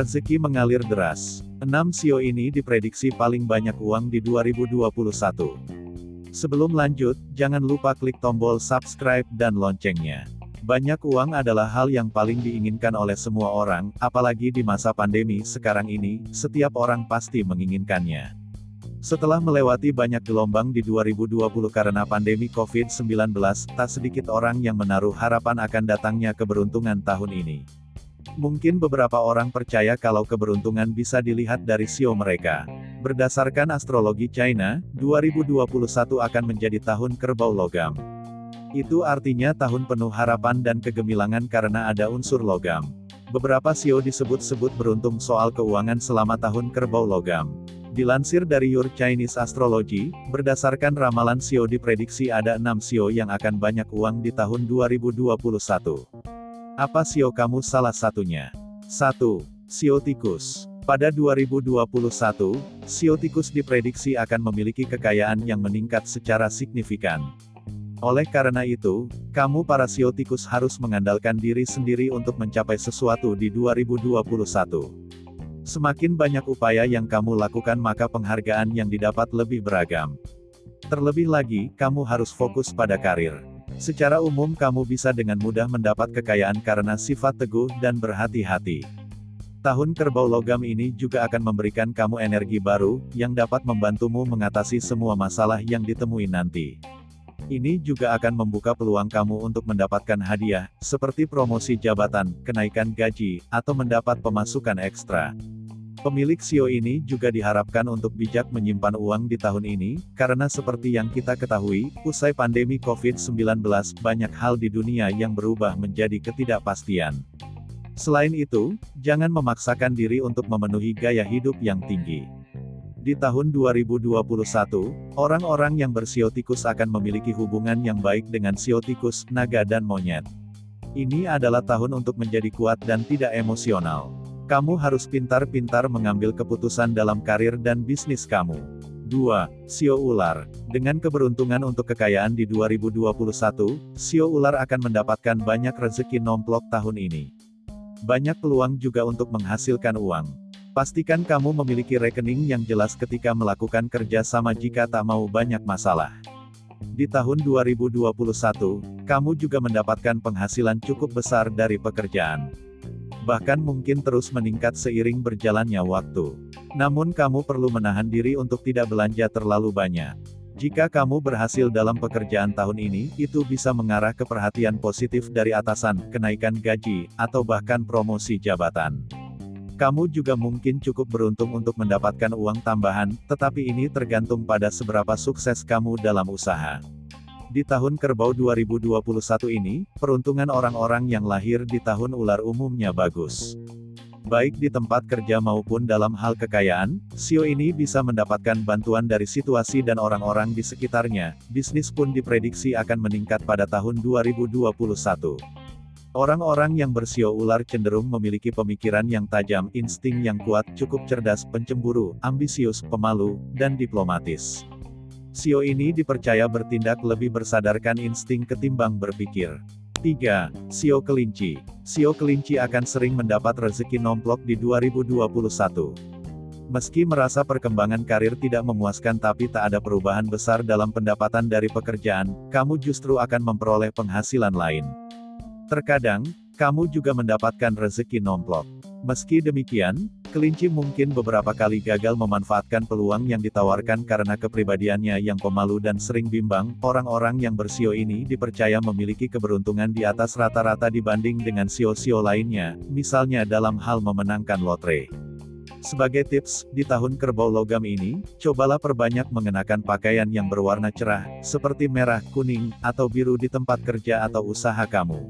Rezeki mengalir deras. 6 sio ini diprediksi paling banyak uang di 2021. Sebelum lanjut, jangan lupa klik tombol subscribe dan loncengnya. Banyak uang adalah hal yang paling diinginkan oleh semua orang, apalagi di masa pandemi sekarang ini, setiap orang pasti menginginkannya. Setelah melewati banyak gelombang di 2020 karena pandemi COVID-19, tak sedikit orang yang menaruh harapan akan datangnya keberuntungan tahun ini. Mungkin beberapa orang percaya kalau keberuntungan bisa dilihat dari sio mereka. Berdasarkan astrologi China, 2021 akan menjadi tahun kerbau logam. Itu artinya tahun penuh harapan dan kegemilangan karena ada unsur logam. Beberapa sio disebut-sebut beruntung soal keuangan selama tahun kerbau logam. Dilansir dari Your Chinese Astrology, berdasarkan ramalan sio diprediksi ada enam sio yang akan banyak uang di tahun 2021. Apa sio kamu salah satunya? 1. Sio tikus. Pada 2021, sio tikus diprediksi akan memiliki kekayaan yang meningkat secara signifikan. Oleh karena itu, kamu para sio tikus harus mengandalkan diri sendiri untuk mencapai sesuatu di 2021. Semakin banyak upaya yang kamu lakukan maka penghargaan yang didapat lebih beragam. Terlebih lagi, kamu harus fokus pada karir. Secara umum kamu bisa dengan mudah mendapat kekayaan karena sifat teguh dan berhati-hati. Tahun kerbau logam ini juga akan memberikan kamu energi baru, yang dapat membantumu mengatasi semua masalah yang ditemui nanti. Ini juga akan membuka peluang kamu untuk mendapatkan hadiah, seperti promosi jabatan, kenaikan gaji, atau mendapat pemasukan ekstra. Pemilik Sio ini juga diharapkan untuk bijak menyimpan uang di tahun ini, karena seperti yang kita ketahui, usai pandemi COVID-19, banyak hal di dunia yang berubah menjadi ketidakpastian. Selain itu, jangan memaksakan diri untuk memenuhi gaya hidup yang tinggi. Di tahun 2021, orang-orang yang bersio tikus akan memiliki hubungan yang baik dengan sio tikus, naga dan monyet. Ini adalah tahun untuk menjadi kuat dan tidak emosional. Kamu harus pintar-pintar mengambil keputusan dalam karir dan bisnis kamu. 2. Sio Ular. Dengan keberuntungan untuk kekayaan di 2021, Sio Ular akan mendapatkan banyak rezeki nomplok tahun ini. Banyak peluang juga untuk menghasilkan uang. Pastikan kamu memiliki rekening yang jelas ketika melakukan kerja sama jika tak mau banyak masalah. Di tahun 2021, kamu juga mendapatkan penghasilan cukup besar dari pekerjaan bahkan mungkin terus meningkat seiring berjalannya waktu. Namun kamu perlu menahan diri untuk tidak belanja terlalu banyak. Jika kamu berhasil dalam pekerjaan tahun ini, itu bisa mengarah ke perhatian positif dari atasan, kenaikan gaji, atau bahkan promosi jabatan. Kamu juga mungkin cukup beruntung untuk mendapatkan uang tambahan, tetapi ini tergantung pada seberapa sukses kamu dalam usaha. Di tahun kerbau 2021 ini, peruntungan orang-orang yang lahir di tahun ular umumnya bagus. Baik di tempat kerja maupun dalam hal kekayaan, Sio ini bisa mendapatkan bantuan dari situasi dan orang-orang di sekitarnya, bisnis pun diprediksi akan meningkat pada tahun 2021. Orang-orang yang bersio ular cenderung memiliki pemikiran yang tajam, insting yang kuat, cukup cerdas, pencemburu, ambisius, pemalu, dan diplomatis. Sio ini dipercaya bertindak lebih bersadarkan insting ketimbang berpikir. 3. Sio kelinci. Sio kelinci akan sering mendapat rezeki nomplok di 2021. Meski merasa perkembangan karir tidak memuaskan tapi tak ada perubahan besar dalam pendapatan dari pekerjaan, kamu justru akan memperoleh penghasilan lain. Terkadang, kamu juga mendapatkan rezeki nomplok. Meski demikian, kelinci mungkin beberapa kali gagal memanfaatkan peluang yang ditawarkan karena kepribadiannya yang pemalu dan sering bimbang. Orang-orang yang bersio ini dipercaya memiliki keberuntungan di atas rata-rata dibanding dengan sio-sio lainnya, misalnya dalam hal memenangkan lotre. Sebagai tips, di tahun kerbau logam ini, cobalah perbanyak mengenakan pakaian yang berwarna cerah, seperti merah, kuning, atau biru di tempat kerja atau usaha kamu.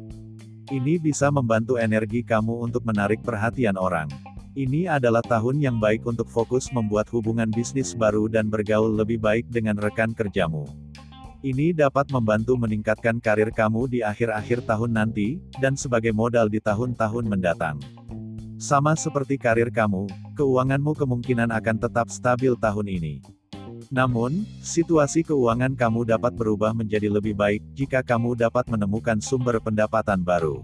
Ini bisa membantu energi kamu untuk menarik perhatian orang. Ini adalah tahun yang baik untuk fokus membuat hubungan bisnis baru dan bergaul lebih baik dengan rekan kerjamu. Ini dapat membantu meningkatkan karir kamu di akhir-akhir tahun nanti, dan sebagai modal di tahun-tahun mendatang. Sama seperti karir kamu, keuanganmu kemungkinan akan tetap stabil tahun ini. Namun, situasi keuangan kamu dapat berubah menjadi lebih baik jika kamu dapat menemukan sumber pendapatan baru.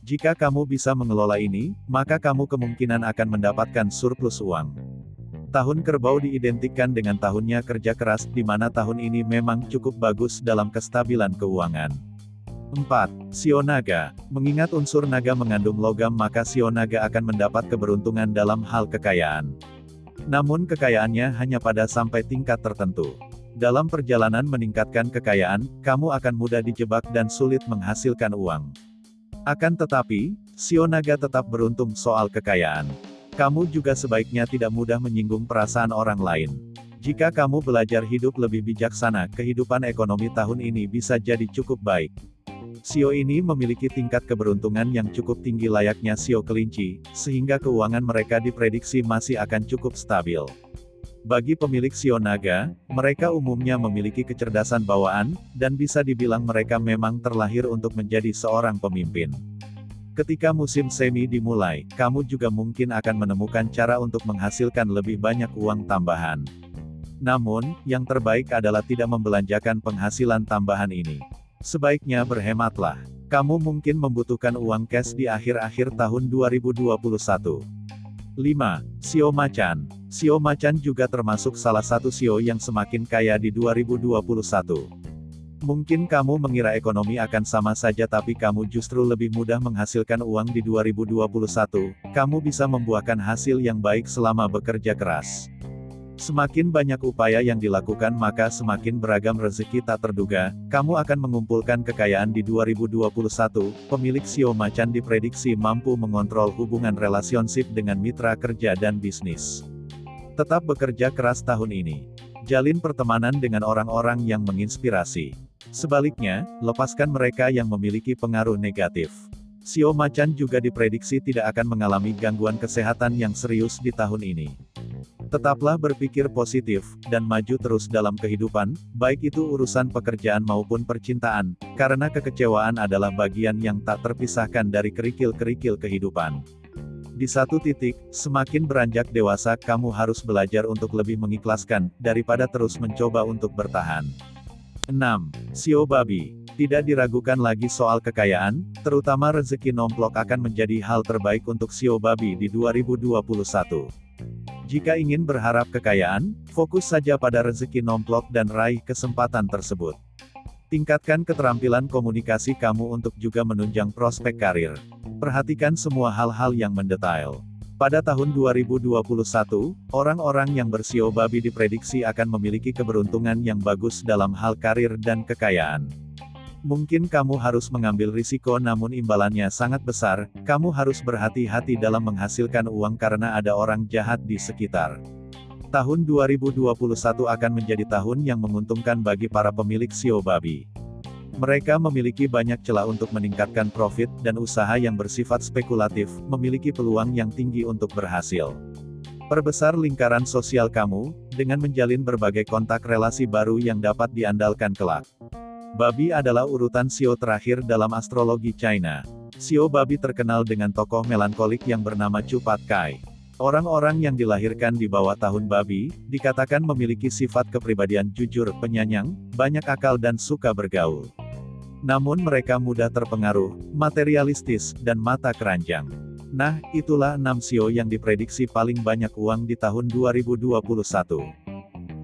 Jika kamu bisa mengelola ini, maka kamu kemungkinan akan mendapatkan surplus uang. Tahun kerbau diidentikan dengan tahunnya kerja keras, di mana tahun ini memang cukup bagus dalam kestabilan keuangan. 4. Sio Naga. Mengingat unsur naga mengandung logam maka Sio Naga akan mendapat keberuntungan dalam hal kekayaan. Namun kekayaannya hanya pada sampai tingkat tertentu. Dalam perjalanan meningkatkan kekayaan, kamu akan mudah dijebak dan sulit menghasilkan uang. Akan tetapi, Sio Naga tetap beruntung soal kekayaan. Kamu juga sebaiknya tidak mudah menyinggung perasaan orang lain. Jika kamu belajar hidup lebih bijaksana, kehidupan ekonomi tahun ini bisa jadi cukup baik. Sio ini memiliki tingkat keberuntungan yang cukup tinggi layaknya sio kelinci, sehingga keuangan mereka diprediksi masih akan cukup stabil. Bagi pemilik sio naga, mereka umumnya memiliki kecerdasan bawaan, dan bisa dibilang mereka memang terlahir untuk menjadi seorang pemimpin. Ketika musim semi dimulai, kamu juga mungkin akan menemukan cara untuk menghasilkan lebih banyak uang tambahan. Namun, yang terbaik adalah tidak membelanjakan penghasilan tambahan ini. Sebaiknya berhematlah. Kamu mungkin membutuhkan uang cash di akhir-akhir tahun 2021. 5. Sio Macan. Sio Macan juga termasuk salah satu sio yang semakin kaya di 2021. Mungkin kamu mengira ekonomi akan sama saja tapi kamu justru lebih mudah menghasilkan uang di 2021, kamu bisa membuahkan hasil yang baik selama bekerja keras. Semakin banyak upaya yang dilakukan maka semakin beragam rezeki tak terduga, kamu akan mengumpulkan kekayaan di 2021, pemilik Sio Macan diprediksi mampu mengontrol hubungan relationship dengan mitra kerja dan bisnis. Tetap bekerja keras tahun ini. Jalin pertemanan dengan orang-orang yang menginspirasi. Sebaliknya, lepaskan mereka yang memiliki pengaruh negatif. Sio Macan juga diprediksi tidak akan mengalami gangguan kesehatan yang serius di tahun ini. Tetaplah berpikir positif, dan maju terus dalam kehidupan, baik itu urusan pekerjaan maupun percintaan, karena kekecewaan adalah bagian yang tak terpisahkan dari kerikil-kerikil kehidupan. Di satu titik, semakin beranjak dewasa kamu harus belajar untuk lebih mengikhlaskan, daripada terus mencoba untuk bertahan. 6. Sio Babi. Tidak diragukan lagi soal kekayaan, terutama rezeki nomplok akan menjadi hal terbaik untuk Sio Babi di 2021. Jika ingin berharap kekayaan, fokus saja pada rezeki nomplok dan raih kesempatan tersebut. Tingkatkan keterampilan komunikasi kamu untuk juga menunjang prospek karir. Perhatikan semua hal-hal yang mendetail. Pada tahun 2021, orang-orang yang bersio babi diprediksi akan memiliki keberuntungan yang bagus dalam hal karir dan kekayaan. Mungkin kamu harus mengambil risiko namun imbalannya sangat besar, kamu harus berhati-hati dalam menghasilkan uang karena ada orang jahat di sekitar. Tahun 2021 akan menjadi tahun yang menguntungkan bagi para pemilik sio babi. Mereka memiliki banyak celah untuk meningkatkan profit, dan usaha yang bersifat spekulatif, memiliki peluang yang tinggi untuk berhasil. Perbesar lingkaran sosial kamu, dengan menjalin berbagai kontak relasi baru yang dapat diandalkan kelak. Babi adalah urutan Sio terakhir dalam astrologi China. Sio babi terkenal dengan tokoh melankolik yang bernama Cupat Kai. Orang-orang yang dilahirkan di bawah tahun babi, dikatakan memiliki sifat kepribadian jujur, penyanyang, banyak akal dan suka bergaul. Namun mereka mudah terpengaruh, materialistis, dan mata keranjang. Nah, itulah 6 sio yang diprediksi paling banyak uang di tahun 2021.